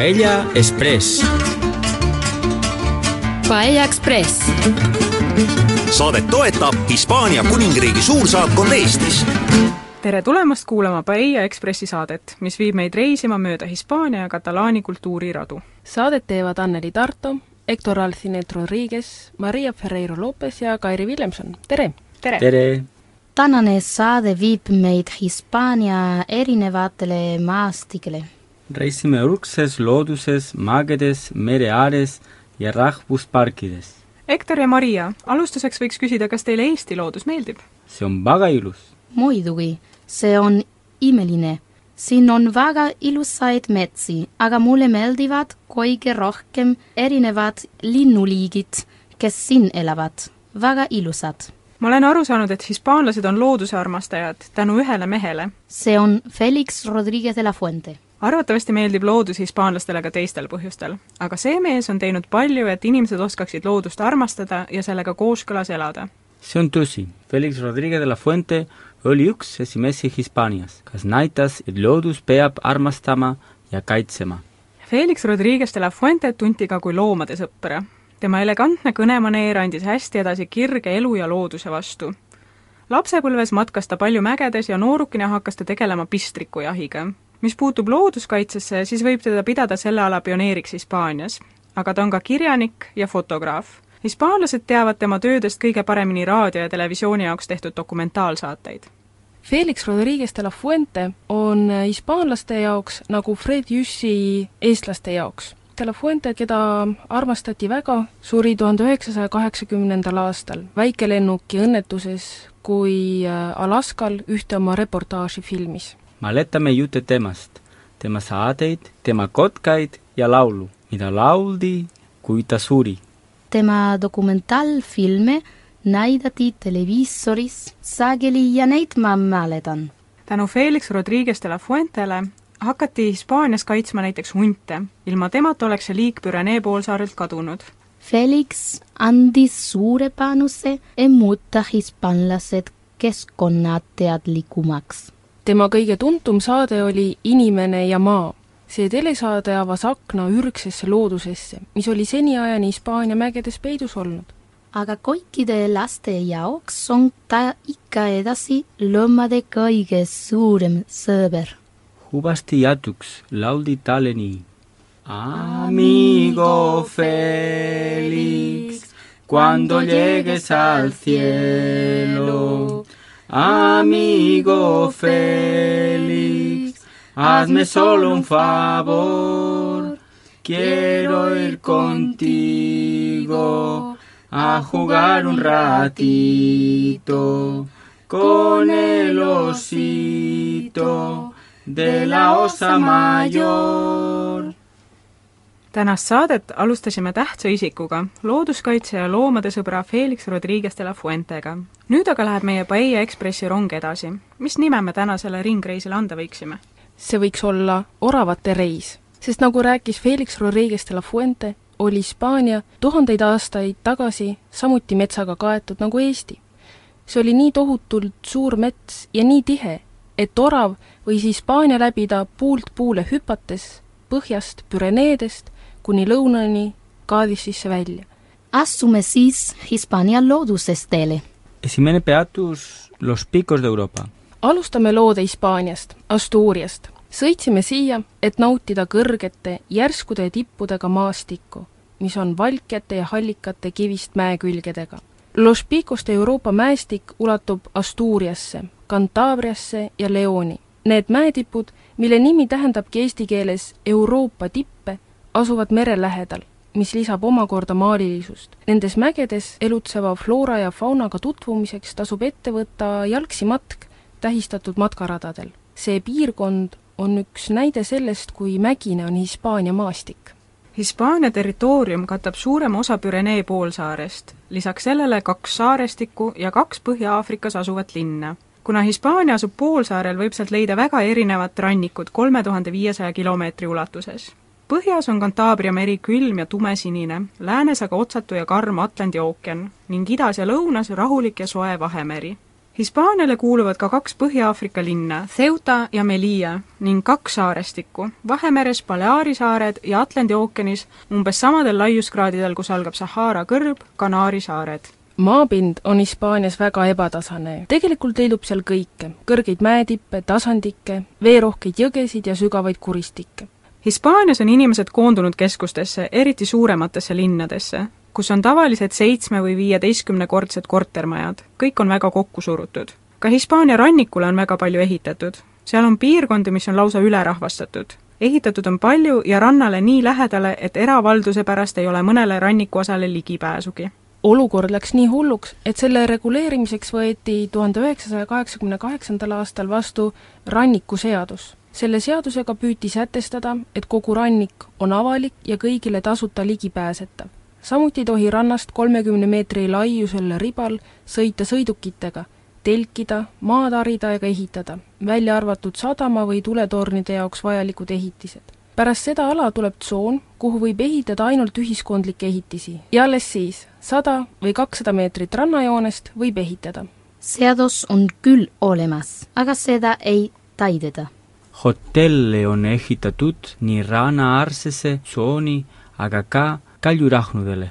Paella Express. Paella Express. saadet toetab Hispaania kuningriigi suursaatkond Eestis. tere tulemast kuulama Paella Ekspressi saadet, mis viib meid reisima mööda Hispaania ja Katalaani kultuuriradu. saadet teevad Anneli Tarto, Hector Alcinet Rodriguez, Maria Ferreiro Lopez ja Kairi Villemson, tere! tere, tere! tänane saade viib meid Hispaania erinevatele maastikele. Reisime urgses looduses, maagedes, mere ääres ja rahvusparkides. Hektor ja Maria, alustuseks võiks küsida, kas teile Eesti loodus meeldib? see on väga ilus. muidugi, see on imeline. siin on väga ilusaid metsi, aga mulle meeldivad kõige rohkem erinevad linnuliigid, kes siin elavad. väga ilusad. ma olen aru saanud, et hispaanlased on looduse armastajad tänu ühele mehele. see on Felix Rodriguez de la Fuente arvatavasti meeldib loodus hispaanlastele ka teistel põhjustel, aga see mees on teinud palju, et inimesed oskaksid loodust armastada ja sellega kooskõlas elada. see on tõsi, Felix Rodriguez de la Fuente oli üks esimesi Hispaanias, kes näitas, et loodus peab armastama ja kaitsema. Felix Rodriguez de la Fuente tunti ka kui loomade sõpra. tema elegantne kõnemaneer andis hästi edasi kirge elu ja looduse vastu. lapsepõlves matkas ta palju mägedes ja noorukina hakkas ta tegelema pistrikujahiga mis puutub looduskaitsesse, siis võib teda pidada selle ala pioneeriks Hispaanias. aga ta on ka kirjanik ja fotograaf. hispaanlased teavad tema töödest kõige paremini raadio ja televisiooni jaoks tehtud dokumentaalsaateid. Felix Rodriguez de la Fuente on hispaanlaste jaoks nagu Fred Jüssi eestlaste jaoks. De la Fuente, keda armastati väga, suri tuhande üheksasaja kaheksakümnendal aastal väikelennuki õnnetuses, kui Alaskal ühte oma reportaaži filmis mäletame jutte temast, tema saadeid, tema kotkaid ja laulu, mida lauldi, kui ta suri. tema dokumentaalfilme näidati televiisoris sageli ja neid ma mäletan. tänu Felix Rodriguez de la Fuentele hakati Hispaanias kaitsma näiteks hunte, ilma temata oleks see liik Pürenee poolsaarelt kadunud. Felix andis suure panuse, et muuta hispaanlased keskkonnateadlikumaks tema kõige tuntum saade oli Inimene ja maa. see telesaade avas akna ürgsesse loodusesse, mis oli seniajani Hispaania mägedes peidus olnud. aga kõikide laste jaoks on ta ikka edasi loomade kõige suurem sõber. huvasti jätuks lauldi talle nii. Amigo Felix, cuando llegues al cielo Amigo Félix, hazme solo un favor. Quiero ir contigo a jugar un ratito con el osito de la osa mayor. Tänast saadet alustasime tähtsa isikuga, looduskaitse ja loomade sõbra Felix Rodriguez de la Fuentega. nüüd aga läheb meie Paella Ekspressi rong edasi. mis nime me tänasele ringreisile anda võiksime? see võiks olla oravate reis, sest nagu rääkis Felix Rodriguez de la Fuente, oli Hispaania tuhandeid aastaid tagasi samuti metsaga kaetud nagu Eesti. see oli nii tohutult suur mets ja nii tihe, et orav võis Hispaania läbida puult puule hüpates põhjast Püreneedest kuni lõunani Kadisisse välja. astume siis Hispaania loodusesteele. esimene peatus Los Picos de Euroopa. alustame loode Hispaaniast, Asturiast. sõitsime siia, et nautida kõrgete järskude tippudega maastikku, mis on valkjate ja hallikate kivist mäekülgedega. Los Picos de Euroopa mäestik ulatub Asturiasse, Cantabriasse ja Leoni. Need mäetipud, mille nimi tähendabki eesti keeles Euroopa tippe, asuvad mere lähedal, mis lisab omakorda maalilisust. Nendes mägedes elutseva floora ja faunaga tutvumiseks tasub ette võtta jalgsi matk tähistatud matkaradadel. see piirkond on üks näide sellest, kui mägine on Hispaania maastik. Hispaania territoorium katab suurema osa Pürenee poolsaarest, lisaks sellele kaks saarestikku ja kaks Põhja-Aafrikas asuvat linna. kuna Hispaania asub poolsaarel, võib sealt leida väga erinevat rannikut kolme tuhande viiesaja kilomeetri ulatuses põhjas on Cantabria meri külm ja tumesinine, läänes aga otsatu ja karm Atlandi ookean ning idas ja lõunas rahulik ja soe Vahemeri. Hispaaniale kuuluvad ka kaks Põhja-Aafrika linna, Ceuta ja Melilla ning kaks saarestikku, Vahemeres Baleari saared ja Atlandi ookeanis umbes samadel laiuskraadidel, kus algab Sahara kõrb, Kanaari saared maapind on Hispaanias väga ebatasane. tegelikult leidub seal kõike, kõrgeid mäetippe, tasandikke, veerohkeid jõgesid ja sügavaid kuristikke. Hispaanias on inimesed koondunud keskustesse, eriti suurematesse linnadesse, kus on tavaliselt seitsme- või viieteistkümnekordsed kortermajad. kõik on väga kokku surutud. ka Hispaania rannikule on väga palju ehitatud. seal on piirkondi, mis on lausa ülerahvastatud. ehitatud on palju ja rannale nii lähedale, et eravalduse pärast ei ole mõnele rannikuosale ligipääsugi olukord läks nii hulluks, et selle reguleerimiseks võeti tuhande üheksasaja kaheksakümne kaheksandal aastal vastu rannikuseadus. Selle seadusega püüti sätestada, et kogu rannik on avalik ja kõigile tasuta ligipääsetav samuti ei tohi rannast kolmekümne meetri laiusel ribal sõita sõidukitega, telkida, maad harida ega ehitada, välja arvatud sadama või tuletornide jaoks vajalikud ehitised. pärast seda ala tuleb tsoon, kuhu võib ehitada ainult ühiskondlikke ehitisi ja alles siis sada või kakssada meetrit rannajoonest võib ehitada. seadus on küll olemas, aga seda ei täideta. Hotelle on ehitatud nii rannaäärsesse tsooni, aga ka kaljurahnudele.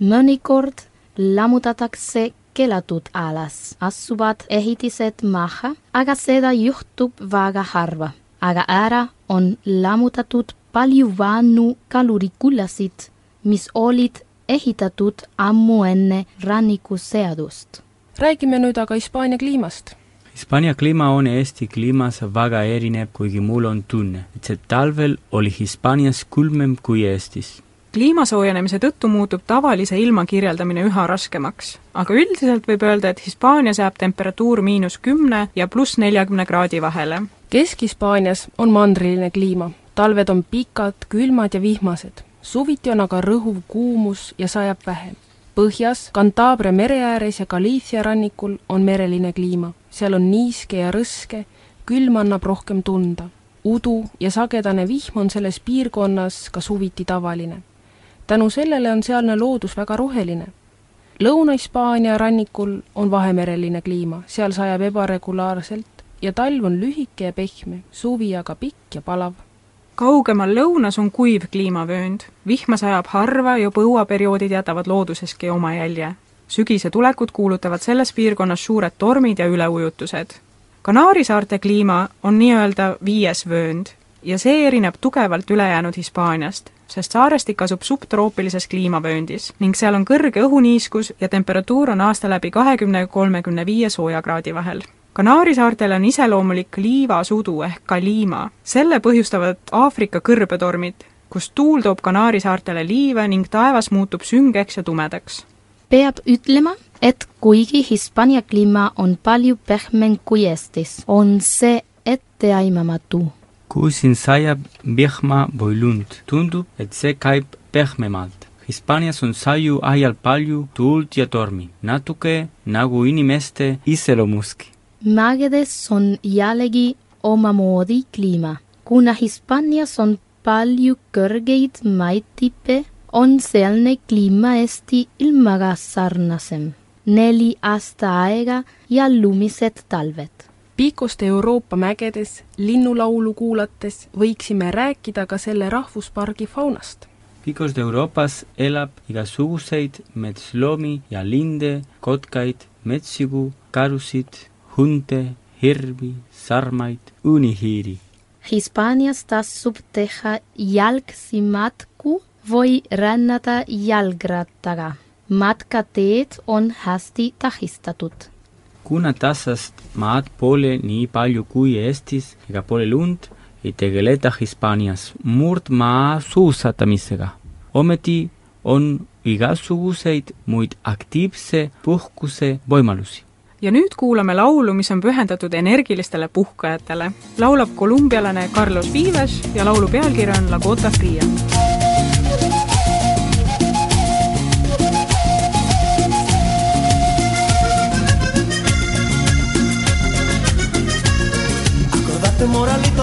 mõnikord lammutatakse keelatud alas asuvad ehitised maha, aga seda juhtub väga harva. aga ära on lammutatud palju vanu kalurikullasid, mis olid ehitatud ammu enne rannikuseadust. räägime nüüd aga Hispaania kliimast Hispaania kliima on Eesti kliimas väga erinev, kuigi mul on tunne, et see talvel oli Hispaanias külmem kui Eestis kliima soojenemise tõttu muutub tavalise ilma kirjeldamine üha raskemaks. aga üldiselt võib öelda, et Hispaanias jääb temperatuur miinus kümne ja pluss neljakümne kraadi vahele. Kesk-Hispaanias on mandriline kliima, talved on pikad, külmad ja vihmased. suviti on aga rõhuv kuumus ja sajab vähem. põhjas, Cantabria mere ääres ja Galicia rannikul on mereline kliima. Seal on niiske ja rõske, külm annab rohkem tunda. udu ja sagedane vihm on selles piirkonnas ka suviti tavaline tänu sellele on sealne loodus väga roheline. Lõuna-Hispaania rannikul on vahemereline kliima, seal sajab ebaregulaarselt ja talv on lühike ja pehme, suvi aga pikk ja palav. kaugemal lõunas on kuiv kliimavöönd, vihma sajab harva ja põuaperioodid jätavad looduseski oma jälje. Sügise tulekut kuulutavad selles piirkonnas suured tormid ja üleujutused. Kanaari saarte kliima on nii-öelda viies vöönd ja see erineb tugevalt ülejäänud Hispaaniast, sest saarestik asub subtroopilises kliimavööndis ning seal on kõrge õhuniiskus ja temperatuur on aasta läbi kahekümne ja kolmekümne viie soojakraadi vahel. Kanaari saartele on iseloomulik liivasudu ehk kaliima. selle põhjustavad Aafrika kõrbetormid, kus tuul toob Kanaari saartele liive ning taevas muutub süngeks ja tumedaks. Peab ütlema, et kuigi Hispaania kliima on palju pehmem kui Eestis, on see etteaimamatu kui siin sajab vihma või lund, tundub, et see käib pehmemalt. Hispaanias on saju ajal palju tuult ja tormi, natuke nagu inimeste iseloomuski. mägedes on jällegi omamoodi kliima. kuna Hispaanias on palju kõrgeid maitippe, on sealne kliima Eesti ilmaga sarnasem. neli aasta aega ja lumised talved piikuste Euroopa mägedes linnulaulu kuulates võiksime rääkida ka selle rahvuspargi faunast. Piikost Euroopas elab igasuguseid metsloomi ja linde, kotkaid, metsigu, karusid, hunte, hirvi, sarmaid, unihiiri. Hispaanias tasub teha jalgsi või rännata jalgrattaga. matkateed on hästi tähistatud kuna tassast maad pole nii palju kui Eestis ega pole lund, ei tegeleta Hispaanias murdmaa suusatamisega. ometi on igasuguseid muid aktiivse puhkuse võimalusi. ja nüüd kuulame laulu, mis on pühendatud energilistele puhkajatele. laulab kolumbialane Carlos Vives ja laulu pealkiri on La Gota Fria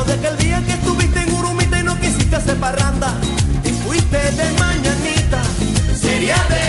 moralito de aquel día que estuviste en Urumita y no quisiste hacer parranda. Y fuiste de mañanita, sería de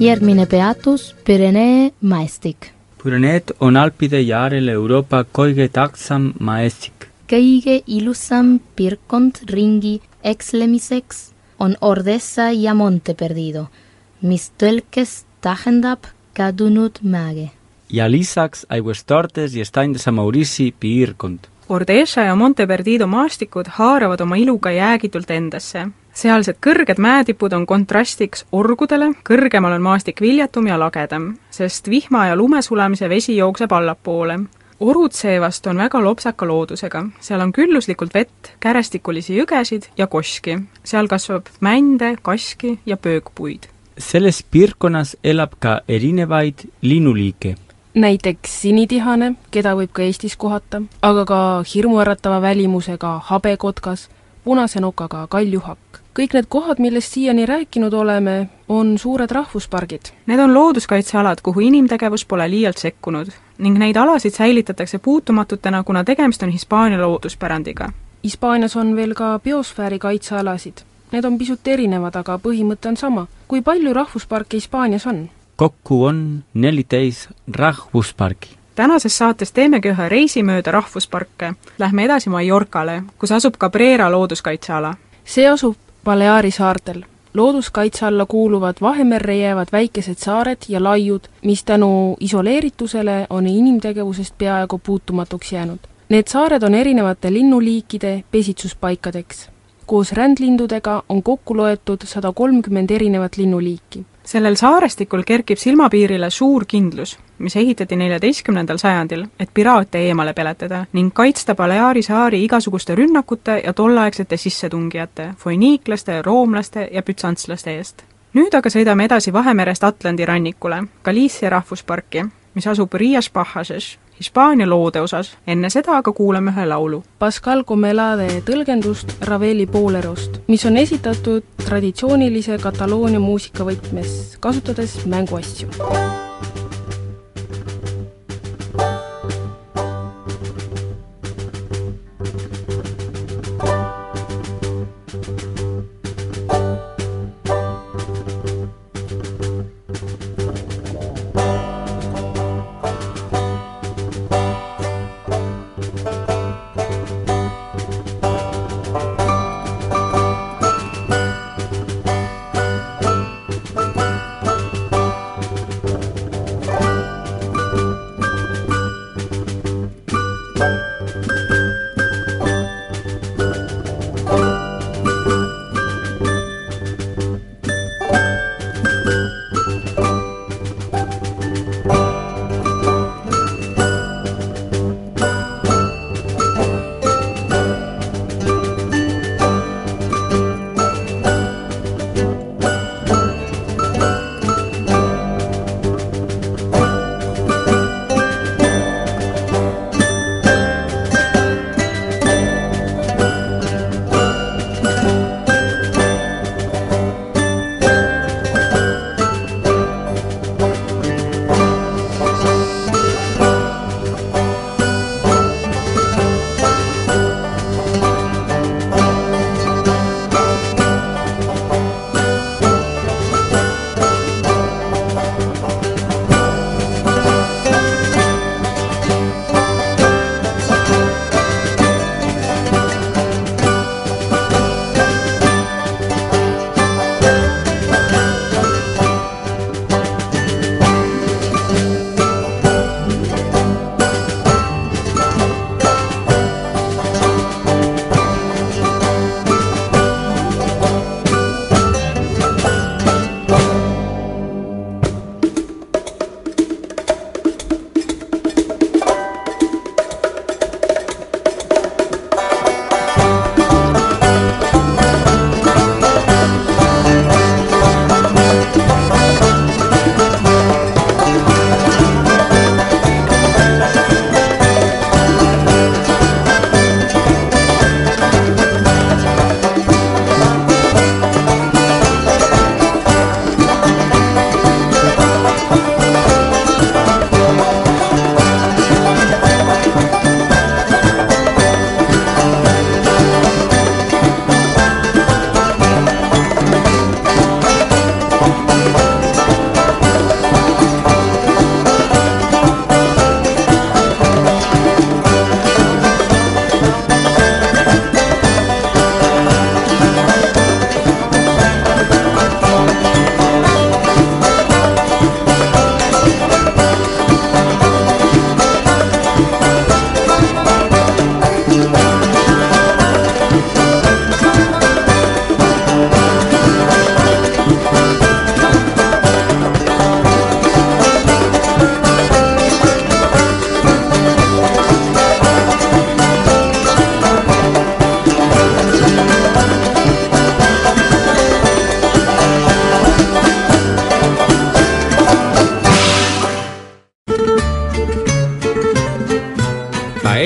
Järgmine peatus Pyrenee maestik. Pyreneed on Alpide järel Euroopa kõige tähtsam maestik. kõige ilusam piirkond ringi ekslemiseks on Ordesa ja Monte Perdido, mis tõlkes tähendab kadunud mäge. ja lisaks Aiguestortes ja Stein de Maurici piirkond. Ordesa ja Monte Perdido maastikud haaravad oma iluga jäägitult endasse. Sealsed kõrged mäetipud on kontrastiks orgudele, kõrgemal on maastik viljatum ja lagedam, sest vihma ja lumesulamise vesi jookseb allapoole. orud seevast on väga lopsaka loodusega, seal on külluslikult vett, kärestikulisi jõgesid ja koski. seal kasvab mände, kaski ja pöökpuid selles piirkonnas elab ka erinevaid linnuliike. näiteks sinitihane, keda võib ka Eestis kohata, aga ka hirmuäratava välimusega habekotkas, punase nokaga kaljuhakk. Kõik need kohad, millest siiani rääkinud oleme, on suured rahvuspargid. Need on looduskaitsealad, kuhu inimtegevus pole liialt sekkunud ning neid alasid säilitatakse puutumatutena, kuna tegemist on Hispaania looduspärandiga. Hispaanias on veel ka biosfääri kaitsealasid. Need on pisut erinevad, aga põhimõte on sama. kui palju rahvusparke Hispaanias on? kokku on neliteist rahvusparki. tänases saates teemegi ühe reisi mööda rahvusparke. Lähme edasi Mallorcale, kus asub Cabrera looduskaitseala. see asub Baleari saartel. looduskaitse alla kuuluvad Vahemerre jäävad väikesed saared ja laiud, mis tänu isoleeritusele on inimtegevusest peaaegu puutumatuks jäänud. Need saared on erinevate linnuliikide pesitsuspaikadeks. koos rändlindudega on kokku loetud sada kolmkümmend erinevat linnuliiki. Sellel saarestikul kerkib silmapiirile suur kindlus, mis ehitati neljateistkümnendal sajandil, et piraate eemale peletada ning kaitsta Baleari saari igasuguste rünnakute ja tolleaegsete sissetungijate, foiniiklaste, roomlaste ja bütsantslaste eest. nüüd aga sõidame edasi Vahemerest Atlandi rannikule, Galicia rahvusparki, mis asub Rias Pajases, Hispaania loode osas, enne seda aga kuulame ühe laulu. Pascal Comelade tõlgendust Raveli Bolerost, mis on esitatud traditsioonilise Kataloonia muusikavõtmes, kasutades mänguasju.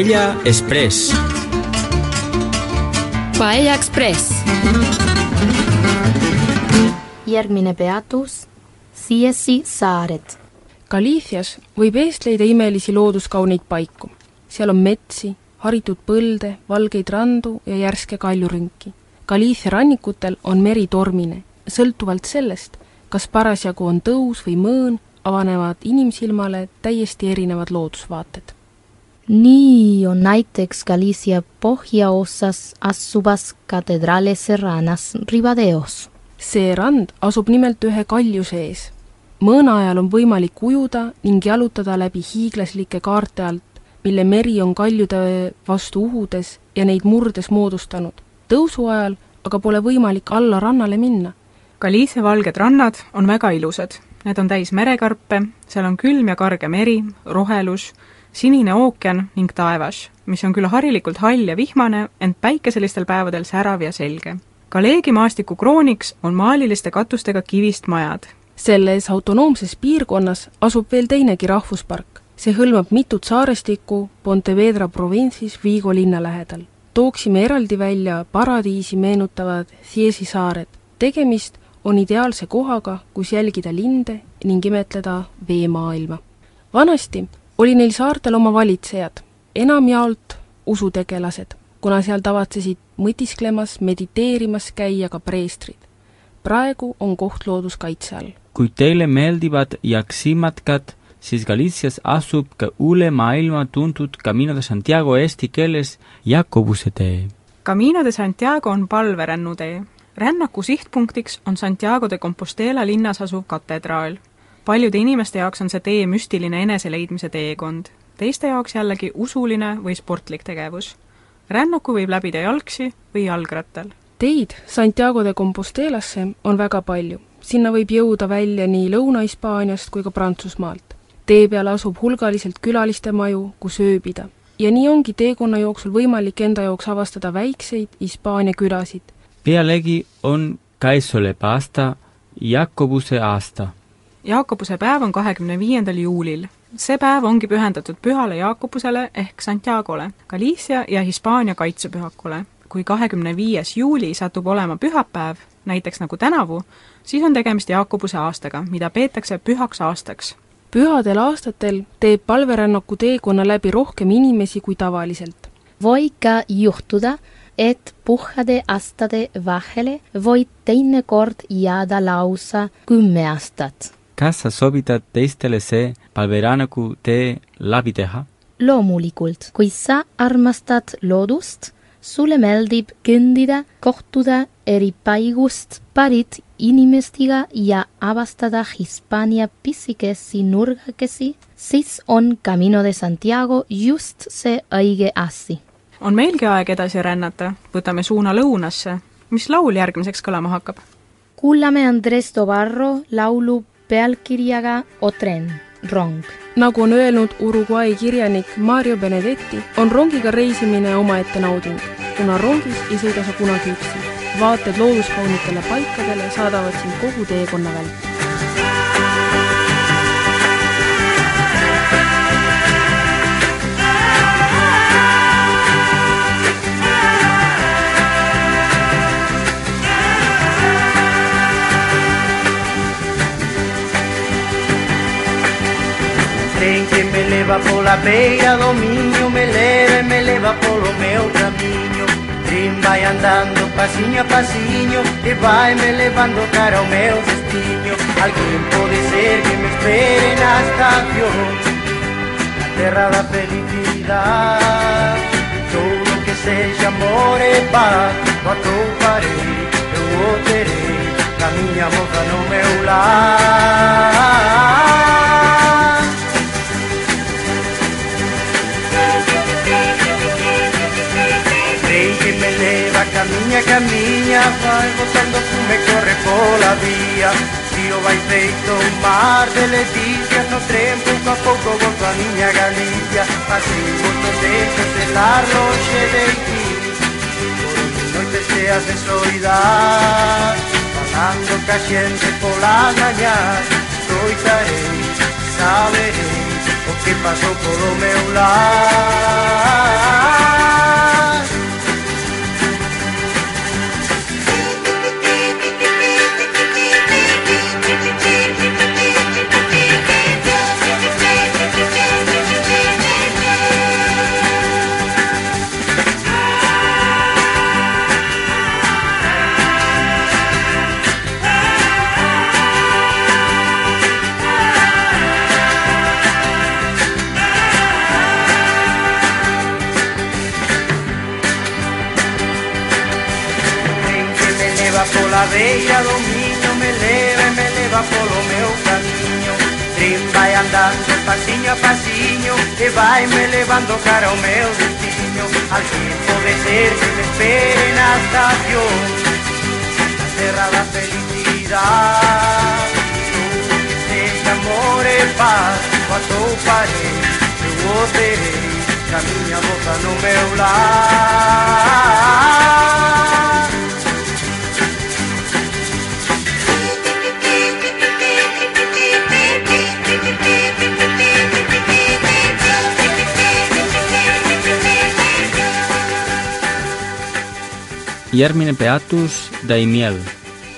Paella Express. Paella Express. järgmine peatus, Siesi saared. Galiifias võib eest leida imelisi looduskauneid paiku. seal on metsi, haritud põlde, valgeid randu ja järske kaljurünki. Galiifia rannikutel on meri tormine, sõltuvalt sellest, kas parasjagu on tõus või mõõn, avanevad inimsilmale täiesti erinevad loodusvaated. Nii on näiteks Galicia põhjaosas asuvas Catedrale Serranas Ribadeos. see rand asub nimelt ühe kalju sees. mõõna ajal on võimalik ujuda ning jalutada läbi hiiglaslike kaarte alt, mille meri on kaljude vastu uhudes ja neid murdes moodustanud. tõusu ajal aga pole võimalik alla rannale minna. Galiisia valged rannad on väga ilusad. Need on täis merekarpe, seal on külm ja karge meri, rohelus, sinine ookean ning taevas, mis on küll harilikult hall ja vihmane, ent päikeselistel päevadel särav ja selge. Galegi maastiku krooniks on maaliliste katustega kivist majad. selles autonoomses piirkonnas asub veel teinegi rahvuspark. see hõlmab mitut saarestikku Pontevedra provintsis Vigo linna lähedal. tooksime eraldi välja paradiisi meenutavad Thiesi saared. tegemist on ideaalse kohaga, kus jälgida linde ning imetleda veemaailma. vanasti oli neil saartel oma valitsejad, enamjaolt usutegelased, kuna seal tavatsesid mõtisklemas, mediteerimas käia ka preestrid. praegu on koht looduskaitse all. kui teile meeldivad jaksimatkad, siis Galicias asub ka üle maailma tuntud Camino de Santiago eesti keeles Jakobuse tee. Camino de Santiago on palverännutee. rännaku sihtpunktiks on Santiago de Compostela linnas asuv katedraal. Paljude inimeste jaoks on see tee müstiline eneseleidmise teekond, teiste jaoks jällegi usuline või sportlik tegevus. rännaku võib läbida jalgsi või jalgrattal. teid Santiago de Compostelasse on väga palju. sinna võib jõuda välja nii Lõuna-Hispaaniast kui ka Prantsusmaalt. tee peal asub hulgaliselt külaliste maju, kus ööbida. ja nii ongi teekonna jooksul võimalik enda jaoks avastada väikseid Hispaania külasid. pealegi on käesolev aasta Jakobuse aasta. Jaakobuse päev on kahekümne viiendal juulil. see päev ongi pühendatud pühale Jaakobusele ehk Santiagole, Galicia ja Hispaania kaitsepühakule. kui kahekümne viies juuli satub olema pühapäev, näiteks nagu tänavu, siis on tegemist Jaakobuse aastaga, mida peetakse pühaks aastaks. pühadel aastatel teeb palverännaku teekonna läbi rohkem inimesi kui tavaliselt. Voi ka juhtuda, et puhade aastate vahele võib teinekord jääda lausa kümme aastat. Kas sa soovitad teistele see palverännaku tee läbi teha? loomulikult, kui sa armastad loodust, sulle meeldib kõndida, kohtuda eri paigust pärit inimestega ja avastada Hispaania pisikesi nurgakesi, siis on Camino de Santiago just see õige asi. on meilgi aeg edasi rännata, võtame suuna lõunasse. mis laul järgmiseks kõlama hakkab? kuulame Andres Tobarro laulu pealkirjaga O tren, rong. nagu on öelnud Uruguay kirjanik Mario Benedetti, on rongiga reisimine omaette nauding, kuna rongis ei sõida sa kunagi üksi. vaated looduskaunitele paikadele saadavad sind kogu teekonna vältel. Leva pola beira do Minho Me leva e me leva polo meu caminho Trem vai andando passinho a passinho E vai me levando cara ao meu destino. Alguém pode ser que me espere na estación Na terra da felicidade Tudo que seja amor e paz O atoparei, eu o terei Na minha moça no meu lar Trem que me leva, caminha, caminha Vai botando fume, corre pola vía Río vai feito un mar de leticias No tren pouco a pouco volto a miña Galicia volto deixo de estar longe de ti. Por noites cheas de soidad Falando ca xente pola mañá Escoitarei, saberei O que pasou polo meu lar a passinho e vai me levando cara ao meu destino Al tempo de ser que me espera en la estación La felicidad Este amor e paz Quando parei, eu volterei Caminha, volta no meu lar järgmine peatus Daimiel.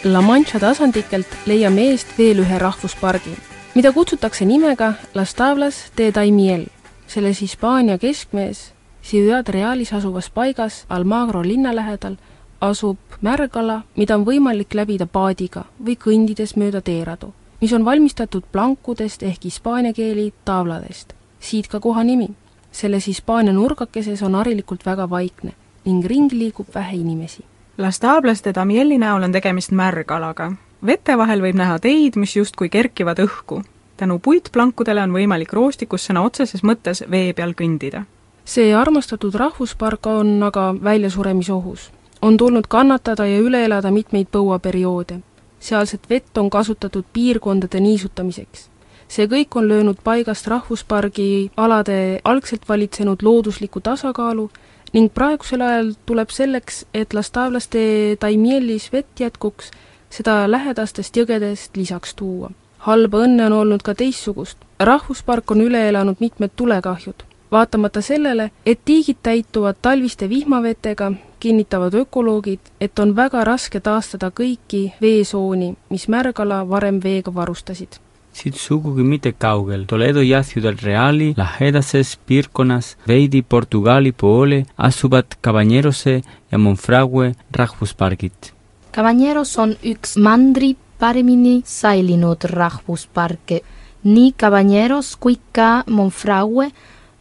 La Mancha tasandikelt leiame eest veel ühe rahvuspargi, mida kutsutakse nimega Las Tablas de Daimiel. selles Hispaania keskmees Ciudad Realis asuvas paigas Almagro linna lähedal asub märgala, mida on võimalik läbida paadiga või kõndides mööda teeradu, mis on valmistatud plankudest ehk hispaania keeli taabladest. siit ka koha nimi. selles Hispaania nurgakeses on harilikult väga vaikne ning ringi liigub vähe inimesi. Las Tablas de Damielli näol on tegemist märgalaga. vete vahel võib näha teid, mis justkui kerkivad õhku. tänu puitplankudele on võimalik roostikus sõna otseses mõttes vee peal kõndida. see armastatud rahvuspark on aga väljasuremisohus. on tulnud kannatada ja üle elada mitmeid põuaperioode. sealset vett on kasutatud piirkondade niisutamiseks. see kõik on löönud paigast rahvuspargi alade algselt valitsenud loodusliku tasakaalu ning praegusel ajal tuleb selleks, et Las Tablas de Daimielis vett jätkuks, seda lähedastest jõgedest lisaks tuua. halba õnne on olnud ka teistsugust. rahvuspark on üle elanud mitmed tulekahjud. vaatamata sellele, et tiigid täituvad talviste vihmavetega, kinnitavad ökoloogid, et on väga raske taastada kõiki veesooni, mis Märgala varem veega varustasid siit sugugi mitte kaugel, Toledo ja Ciudad Reali lähedases piirkonnas veidi Portugali poole asuvad Cabañerose ja Monfragüe rahvuspargid. Cabañeros on üks mandri paremini säilinud rahvusparke. nii Cabañeros kui ka Monfragüe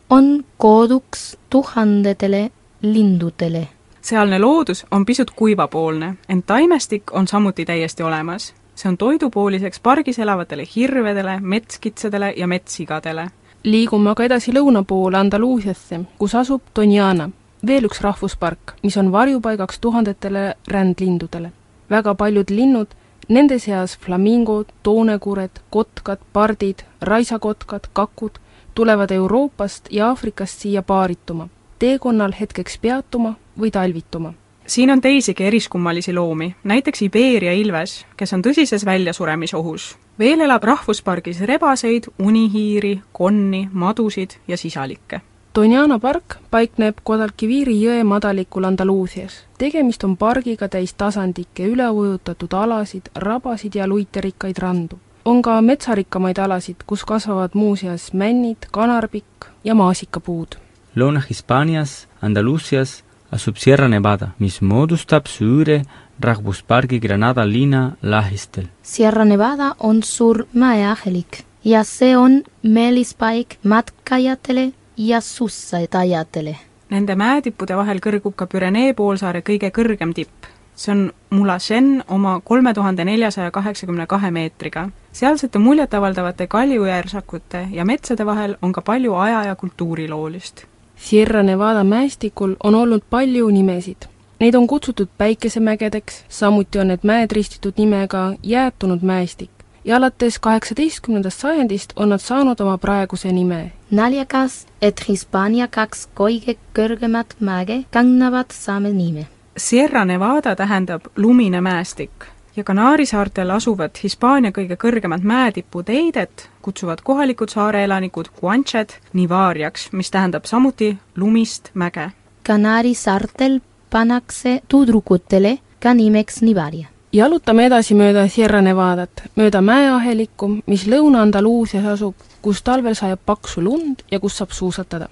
on koduks tuhandetele lindudele. sealne loodus on pisut kuivapoolne, ent taimestik on samuti täiesti olemas see on toidupooliseks pargis elavatele hirvedele, metskitsedele ja metssigadele. liigume aga edasi lõuna poole Andaluusiasse, kus asub Doniana, veel üks rahvuspark, mis on varjupaigaks tuhandetele rändlindudele. väga paljud linnud, nende seas flamingod, toonekured, kotkad, pardid, raisakotkad, kakud, tulevad Euroopast ja Aafrikast siia paarituma, teekonnal hetkeks peatuma või talvituma siin on teisigi eriskummalisi loomi, näiteks Iberia ilves, kes on tõsises väljasuremisohus. veel elab rahvuspargis rebaseid, unihiiri, konni, madusid ja sisalikke. Doniana park paikneb Guadalquiviri jõe madalikul Andaluusias. tegemist on pargiga täis tasandikke, üleujutatud alasid, rabasid ja luiterikkaid randu. on ka metsarikkamaid alasid, kus kasvavad muuseas männid, kanarpikk ja maasikapuud. Lõuna-Hispaanias, Andaluusias asub Sierra Nevada, mis moodustab suure rahvuspargi Granada linna lähistel. Sierra Nevada on suur mäeahelik ja see on meelispaik matkajatele ja suussatajatele. Nende mäetippude vahel kõrgub ka Pürenee poolsaare kõige kõrgem tipp. see on Mulasen oma kolme tuhande neljasaja kaheksakümne kahe meetriga. sealsete muljetavaldavate kaljujäärsakute ja metsade vahel on ka palju aja- ja kultuuriloolist Sierra Nevada mäestikul on olnud palju nimesid. Neid on kutsutud päikesemägedeks, samuti on need mäed ristitud nimega jäätunud mäestik ja alates kaheksateistkümnendast sajandist on nad saanud oma praeguse nime. naljakas, et Hispaania kaks kõige kõrgemat mäge kannavad sama nime. Sierra Nevada tähendab lumine mäestik ja Kanaari saartel asuvat Hispaania kõige kõrgemat mäetippu Teidet kutsuvad kohalikud saare elanikud Guanched Nivariaks, mis tähendab samuti lumist mäge. Kanaari saartel pannakse tüdrukutele ka nimeks Nivaria. jalutame edasi mööda Sierra Nevadat, mööda mäeahelikku, mis Lõuna-Andaluusias asub, kus talvel sajab paksu lund ja kus saab suusatada.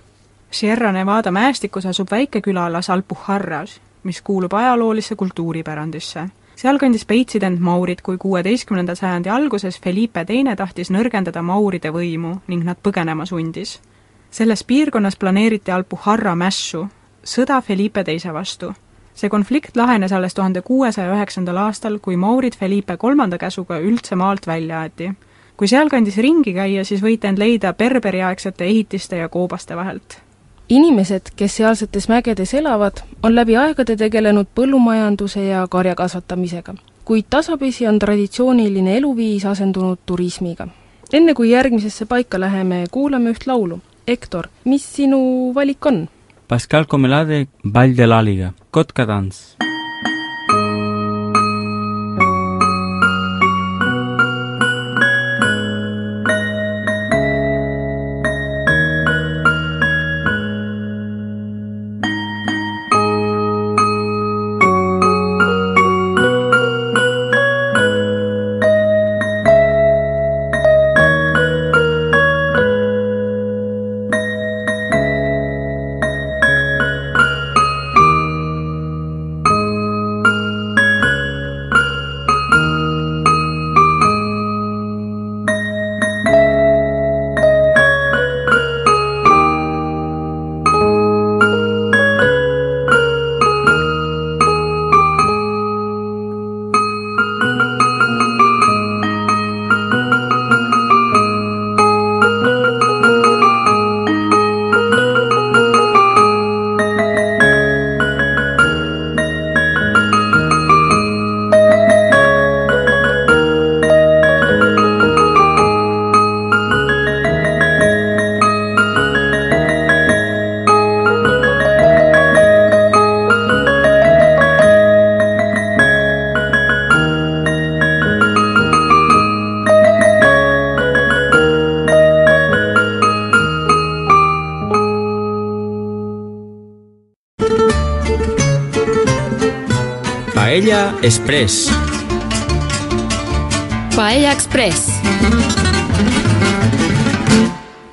Sierra Nevada mäestikus asub väike küla Las Alpujarras, mis kuulub ajaloolisse kultuuripärandisse seal kandis peitsid end maurid, kui kuueteistkümnenda sajandi alguses Felipe Teine tahtis nõrgendada mauride võimu ning nad põgenema sundis. selles piirkonnas planeeriti Alpujarra mässu, sõda Felipe Teise vastu. see konflikt lahenes alles tuhande kuuesaja üheksandal aastal, kui Maurid Felipe kolmanda käsuga üldse maalt välja aeti. kui sealkandis ringi käia, siis võite end leida berberiaegsete ehitiste ja koobaste vahelt inimesed, kes sealsetes mägedes elavad, on läbi aegade tegelenud põllumajanduse ja karja kasvatamisega. kuid tasapisi on traditsiooniline eluviis asendunud turismiga. enne kui järgmisesse paika läheme, kuulame üht laulu. Hektor, mis sinu valik on? Pascal Comelade, Ball de l'Aliga, kotkatants Express. Paella Express.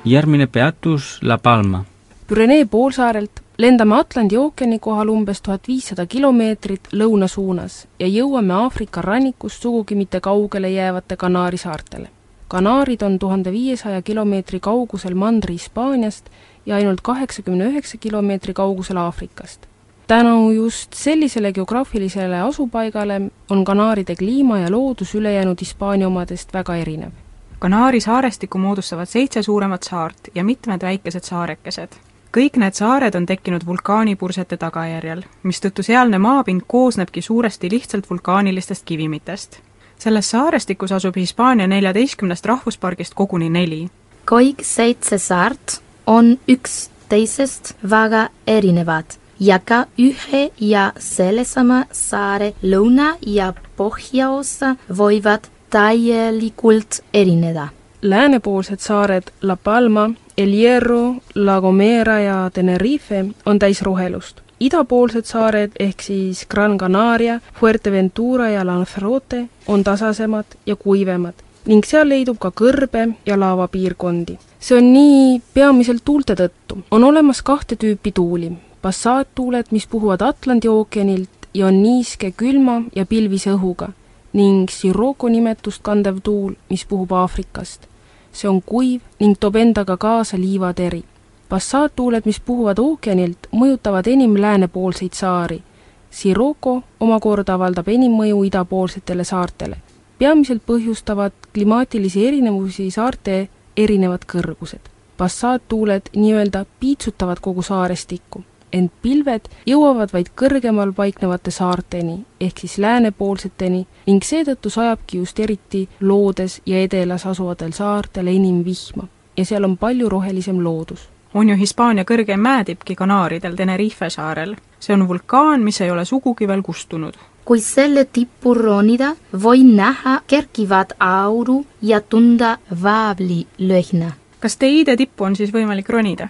järgmine peatus La Palma. Pürenee poolsaarelt lendame Atlandi ookeani kohal umbes tuhat viissada kilomeetrit lõuna suunas ja jõuame Aafrika rannikust sugugi mitte kaugele jäävate Kanaari saartele. Kanaarid on tuhande viiesaja kilomeetri kaugusel Mandri-Hispaaniast ja ainult kaheksakümne üheksa kilomeetri kaugusel Aafrikast tänu just sellisele geograafilisele asupaigale on Kanaaride kliima ja loodus ülejäänud Hispaania omadest väga erinev. Kanaari saarestiku moodustavad seitse suuremat saart ja mitmed väikesed saarekesed. kõik need saared on tekkinud vulkaanipursete tagajärjel, mistõttu sealne maapind koosnebki suuresti lihtsalt vulkaanilistest kivimitest. selles saarestikus asub Hispaania neljateistkümnest rahvuspargist koguni neli. kõik seitse saart on üksteisest väga erinevad ja ka ühe ja sellesama saare lõuna- ja põhjaosa võivad täielikult erineda. läänepoolsed saared La Palma, El Hierro, La Gomera ja Tenerife on täis rohelust. idapoolsed saared ehk siis Gran Canaria, Fuerteventura ja Lanzarote on tasasemad ja kuivemad ning seal leidub ka kõrbe- ja laavapiirkondi. see on nii peamiselt tuulte tõttu. on olemas kahte tüüpi tuuli, passaattuuled, mis puhuvad Atlandi ookeanilt ja on niiske, külma ja pilvise õhuga ning Sirocco nimetust kandev tuul, mis puhub Aafrikast. see on kuiv ning toob endaga kaasa liivateri. passaattuuled, mis puhuvad ookeanilt, mõjutavad enim läänepoolseid saari. Sirocco omakorda avaldab enim mõju idapoolsetele saartele. peamiselt põhjustavad klimaatilisi erinevusi saarte erinevad kõrgused. passaattuuled nii-öelda piitsutavad kogu saarestikku ent pilved jõuavad vaid kõrgemal paiknevate saarteni ehk siis läänepoolseteni ning seetõttu sajabki just eriti loodes ja edelas asuvatel saartel enim vihma ja seal on palju rohelisem loodus. on ju Hispaania kõrgeim mäetippki Kanaaridel Tenerife saarel. see on vulkaan, mis ei ole sugugi veel kustunud kui selle tippu ronida, võin näha kerkivat auru ja tunda vaablilöhna. kas Teide tippu on siis võimalik ronida?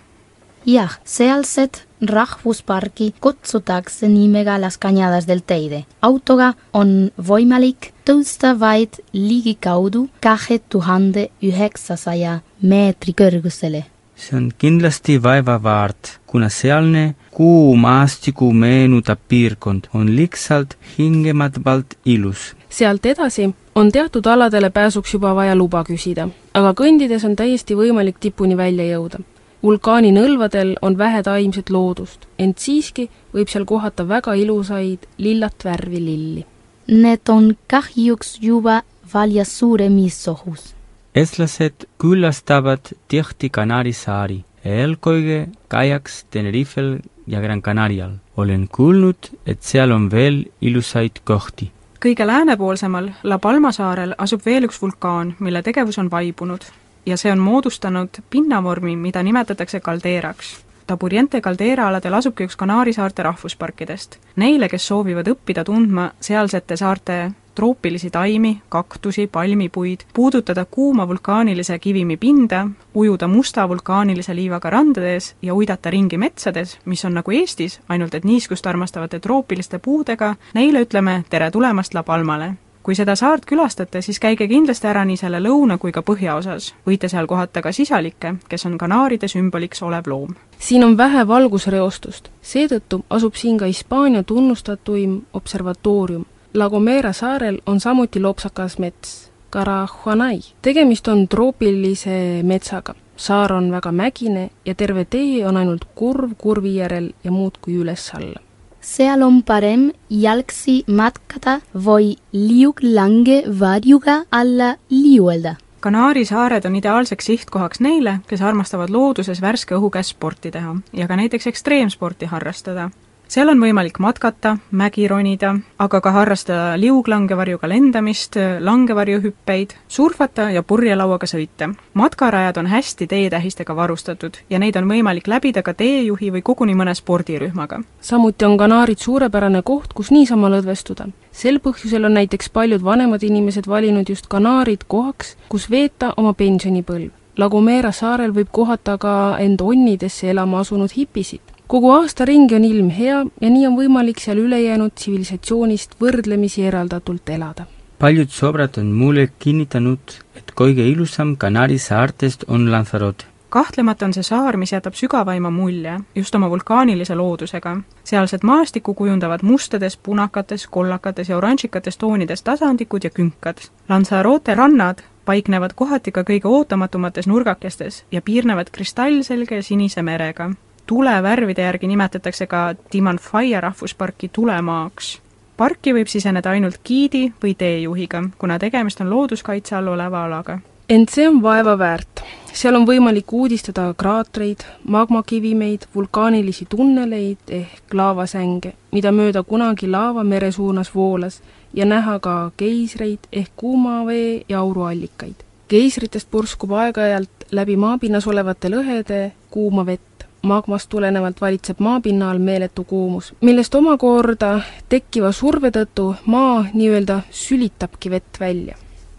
Jah, sealsed rahvusparki kutsutakse nimega Las Cañadas del Teide. autoga on võimalik tõusta vaid ligikaudu kahe tuhande üheksasaja meetri kõrgusele. see on kindlasti vaeva väärt, kuna sealne kuumaastiku meenutav piirkond on lihtsalt hingematavalt ilus. sealt edasi on teatud aladele pääsuks juba vaja luba küsida, aga kõndides on täiesti võimalik tipuni välja jõuda vulkaani nõlvadel on vähe taimset loodust, ent siiski võib seal kohata väga ilusaid lillat värvi lilli. Need on kahjuks juba valjas suuremisohus. eestlased külastavad tihti Kanaari saari, eelkõige Kajaks, Tenerifel ja Gran Canarial. olen kuulnud, et seal on veel ilusaid kohti. kõige läänepoolsemal La Palma saarel asub veel üks vulkaan, mille tegevus on vaibunud ja see on moodustanud pinnavormi, mida nimetatakse kaldeeraks. Taburiente kaldeera aladel asubki üks Kanaari saarte rahvusparkidest. Neile, kes soovivad õppida tundma sealsete saarte troopilisi taimi, kaktusi, palmipuid, puudutada kuuma vulkaanilise kivimi pinda, ujuda musta vulkaanilise liivaga randades ja uidata ringi metsades, mis on nagu Eestis, ainult et niiskust armastavate troopiliste puudega, neile ütleme tere tulemast La Palmale kui seda saart külastate, siis käige kindlasti ära nii selle lõuna kui ka põhjaosas. võite seal kohata ka sisalikke, kes on Kanaaride sümboliks olev loom. siin on vähe valgusreostust, seetõttu asub siin ka Hispaania tunnustatuim observatoorium. La Gomera saarel on samuti lopsakas mets, Carajuanay. tegemist on troopilise metsaga. saar on väga mägine ja terve tee on ainult kurv kurvi järel ja muudkui üles-alla seal on parem jalgsi matkata või liuglange varjuga alla liuelda. Kanaari saared on ideaalseks sihtkohaks neile, kes armastavad looduses värske õhu käes sporti teha ja ka näiteks ekstreemsporti harrastada seal on võimalik matkata, mägi ronida, aga ka harrastada liuglangevarjuga lendamist, langevarjuhüppeid, surfata ja purjelauaga sõita. matkarajad on hästi teetähistega varustatud ja neid on võimalik läbida ka teejuhi või koguni mõne spordirühmaga. samuti on Kanaarid suurepärane koht, kus niisama lõdvestuda. sel põhjusel on näiteks paljud vanemad inimesed valinud just Kanaarid kohaks, kus veeta oma pensionipõlv. La Gomera saarel võib kohata ka end onnidesse elama asunud hipisid kogu aasta ringi on ilm hea ja nii on võimalik seal ülejäänud tsivilisatsioonist võrdlemisi eraldatult elada. paljud sõbrad on mulle kinnitanud, et kõige ilusam Kanaari saartest on Lanzarote. kahtlemata on see saar, mis jätab sügavaima mulje just oma vulkaanilise loodusega. sealset maastikku kujundavad mustades, punakates, kollakates ja oranžikates toonides tasandikud ja künkad. Lanzarote rannad paiknevad kohati ka kõige ootamatumates nurgakestes ja piirnevad kristallselge sinise merega tulevärvide järgi nimetatakse ka Timanfaya rahvusparki tulemaaks. parki võib siseneda ainult giidi või teejuhiga, kuna tegemist on looduskaitse all oleva alaga. ent see on vaeva väärt. seal on võimalik uudistada kraatreid, magmakivimeid, vulkaanilisi tunneleid ehk laavasänge, mida mööda kunagi laava mere suunas voolas ja näha ka keisreid ehk kuuma vee ja auruallikaid. keisritest purskub aeg-ajalt läbi maapinnas olevate lõhede kuuma vett magmast tulenevalt valitseb maapinna all meeletu kuumus, millest omakorda tekkiva surve tõttu maa nii-öelda sülitabki vett välja.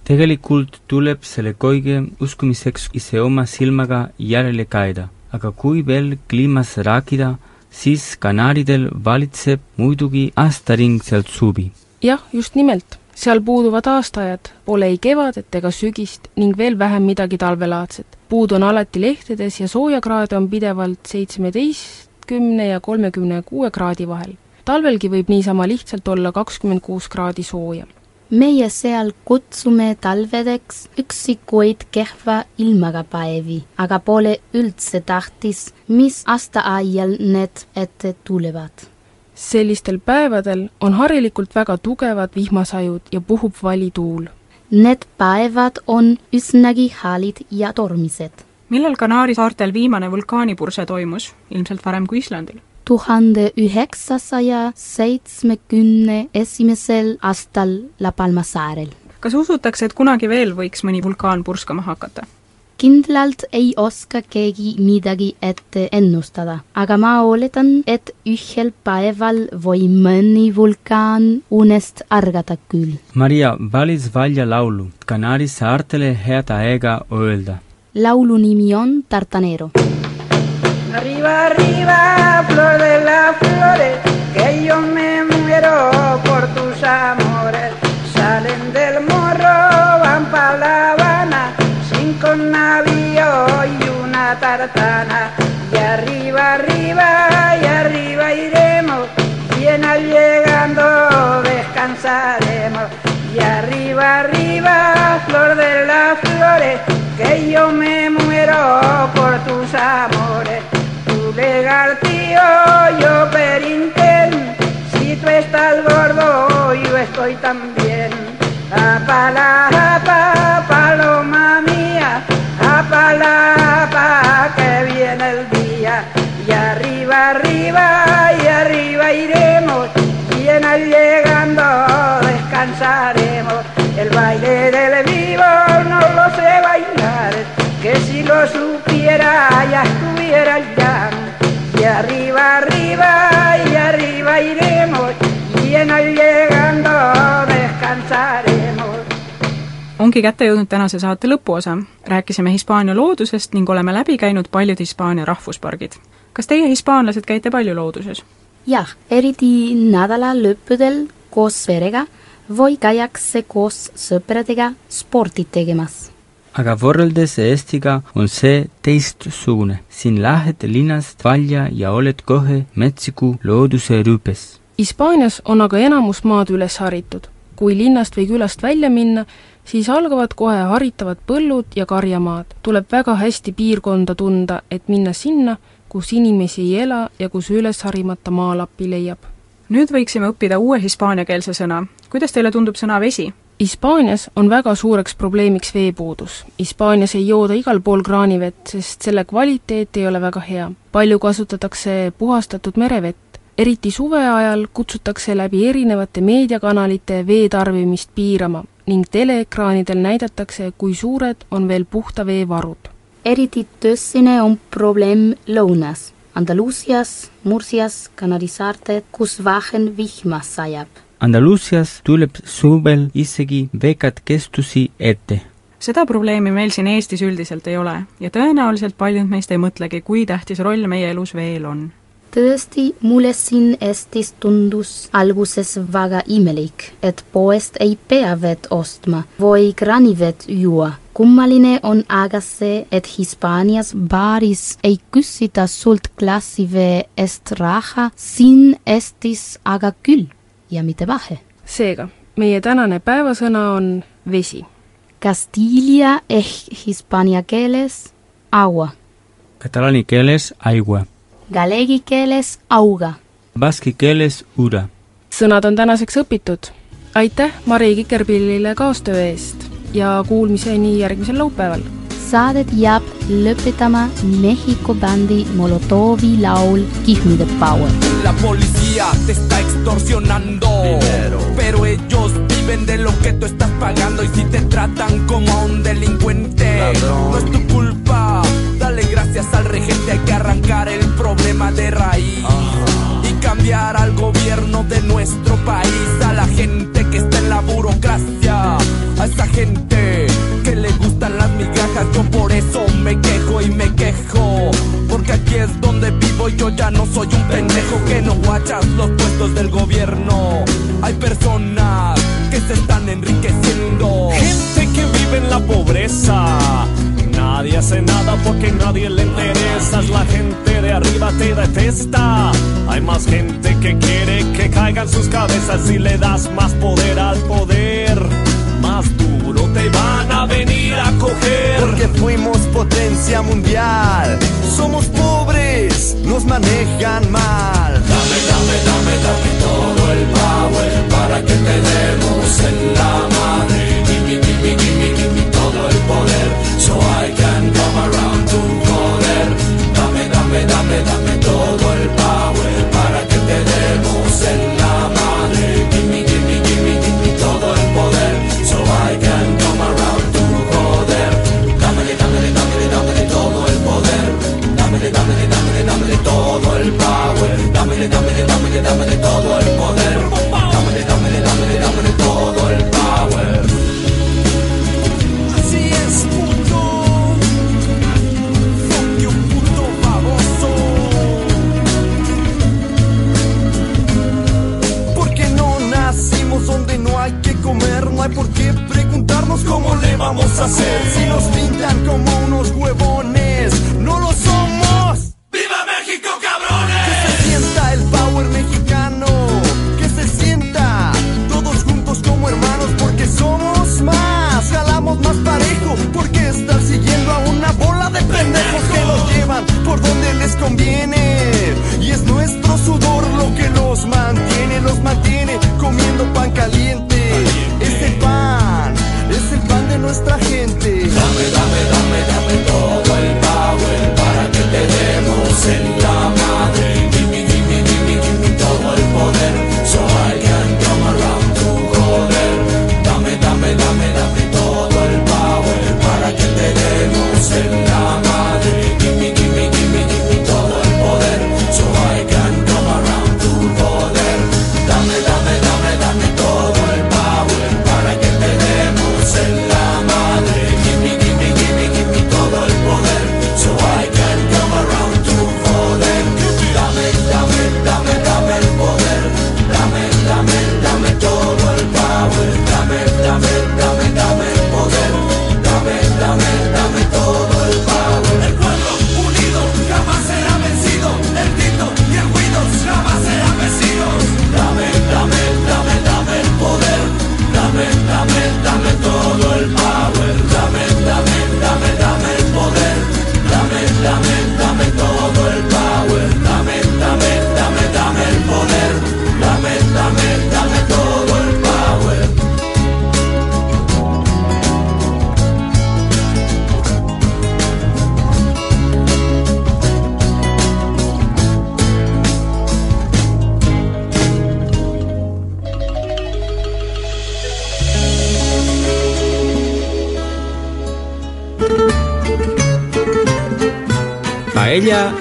tegelikult tuleb selle kõige uskumiseks ise oma silmaga järele käida, aga kui veel kliimas rääkida, siis Kanaaridel valitseb muidugi aastaringselt suvi. jah, just nimelt seal puuduvad aastaajad, pole ei kevadet ega sügist ning veel vähem midagi talvelaadset. puud on alati lehtedes ja soojakraade on pidevalt seitsmeteistkümne ja kolmekümne kuue kraadi vahel. talvelgi võib niisama lihtsalt olla kakskümmend kuus kraadi sooja. meie seal kutsume talvedeks üksikuid kehva ilmaga päevi, aga pole üldse tähtis, mis aastaajal need ette tulevad sellistel päevadel on harilikult väga tugevad vihmasajud ja puhub vali tuul. Need päevad on üsnagi haalid ja tormised. millal Kanaari saartel viimane vulkaanipurse toimus, ilmselt varem kui Islandil? tuhande üheksasaja seitsmekümne esimesel aastal La Palma saarel. kas usutakse, et kunagi veel võiks mõni vulkaan purskama hakata? Kindlalt ei oska keegi midagi ette ennustada, aga ma oletan, et ühel päeval või mõni vulkaan unest ärgata küll. Maria valis välja laulu Kanaari saartele head aega öelda. laulu nimi on Tartanero. Arriba, arriba, flor de las flores, que yo me un navío y una tartana. Y arriba, arriba, y arriba iremos. Y en al llegando descansaremos. Y arriba, arriba, flor de las flores, que yo me muero por tus amores. Tu legartío, yo perinten, si tú estás gordo, yo estoy también. La palabra ongi kätte jõudnud tänase saate lõpuosa. rääkisime Hispaania loodusest ning oleme läbi käinud paljud Hispaania rahvuspargid. kas teie, hispaanlased, käite palju looduses? jah, eriti nädalalõppudel koos perega või käiakse koos sõpradega sporti tegemas. aga võrreldes Eestiga on see teistsugune. siin lähed linnast välja ja oled kohe metsiku looduse rüüpes. Hispaanias on aga enamus maad üles haritud. kui linnast või külast välja minna, siis algavad kohe haritavad põllud ja karjamaad. tuleb väga hästi piirkonda tunda, et minna sinna, kus inimesi ei ela ja kus üles harimata maalappi leiab. nüüd võiksime õppida uue hispaaniakeelse sõna. kuidas teile tundub sõna vesi? Hispaanias on väga suureks probleemiks veepuudus. Hispaanias ei jooda igal pool kraanivett, sest selle kvaliteet ei ole väga hea. palju kasutatakse puhastatud merevett. eriti suve ajal kutsutakse läbi erinevate meediakanalite vee tarbimist piirama ning teleekraanidel näidatakse, kui suured on veel puhta vee varud. eriti tõsine on probleem lõunas, Andaluusias, Mursias, Kanari saartel, kus vähem vihma sajab. Andaluusias tuleb suvel isegi veekatkestuse ette. seda probleemi meil siin Eestis üldiselt ei ole ja tõenäoliselt paljud meist ei mõtlegi, kui tähtis roll meie elus veel on. Tõesti, mulle siin Eestis tundus alguses väga imelik, et poest ei pea vett ostma või kraanivett juua. kummaline on aga see, et Hispaanias baaris ei küsita sult klassivee eest raha, siin Eestis aga küll ja mitte vahe. seega, meie tänane päevasõna on vesi. Castilla ehk hispaania keeles agua, Katalaani keeles aigua, galegi keeles auga. baski keeles ura. sõnad on tänaseks õpitud. aitäh Mari Kikerpillile kaastöö eest ja kuulmiseni järgmisel laupäeval! Saadet jääb lõpetama Mehhiko bändi Molotovi laul Give me the power. La policía te está extorsionando. Pero ellos viven de lo que tú estás pagando. Y si te tratan como a un delincuente, no es tu culpa. Dale gracias al regente. Hay que arrancar el problema de raíz. Y cambiar al gobierno de nuestro país. A la gente que está en la burocracia. A esa gente que le gustan las migajas. Yo por eso me quejo y me quejo. Porque aquí es donde vivo y yo ya no soy un pendejo que no guachas los puestos del gobierno. Hay personas que se están enriqueciendo. Gente que vive en la pobreza. Nadie hace nada porque nadie le interesas. La gente de arriba te detesta. Hay más gente que quiere que caigan sus cabezas si le das más poder al poder. Más duro te van a venir a coger. Porque fuimos potencia mundial. Somos pobres, nos manejan mal. Dame, dame, dame, dame todo el power para que te demos en la madre.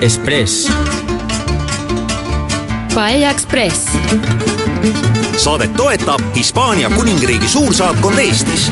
Express. Paella Express. saadet toetab Hispaania kuningriigi suursaatkond Eestis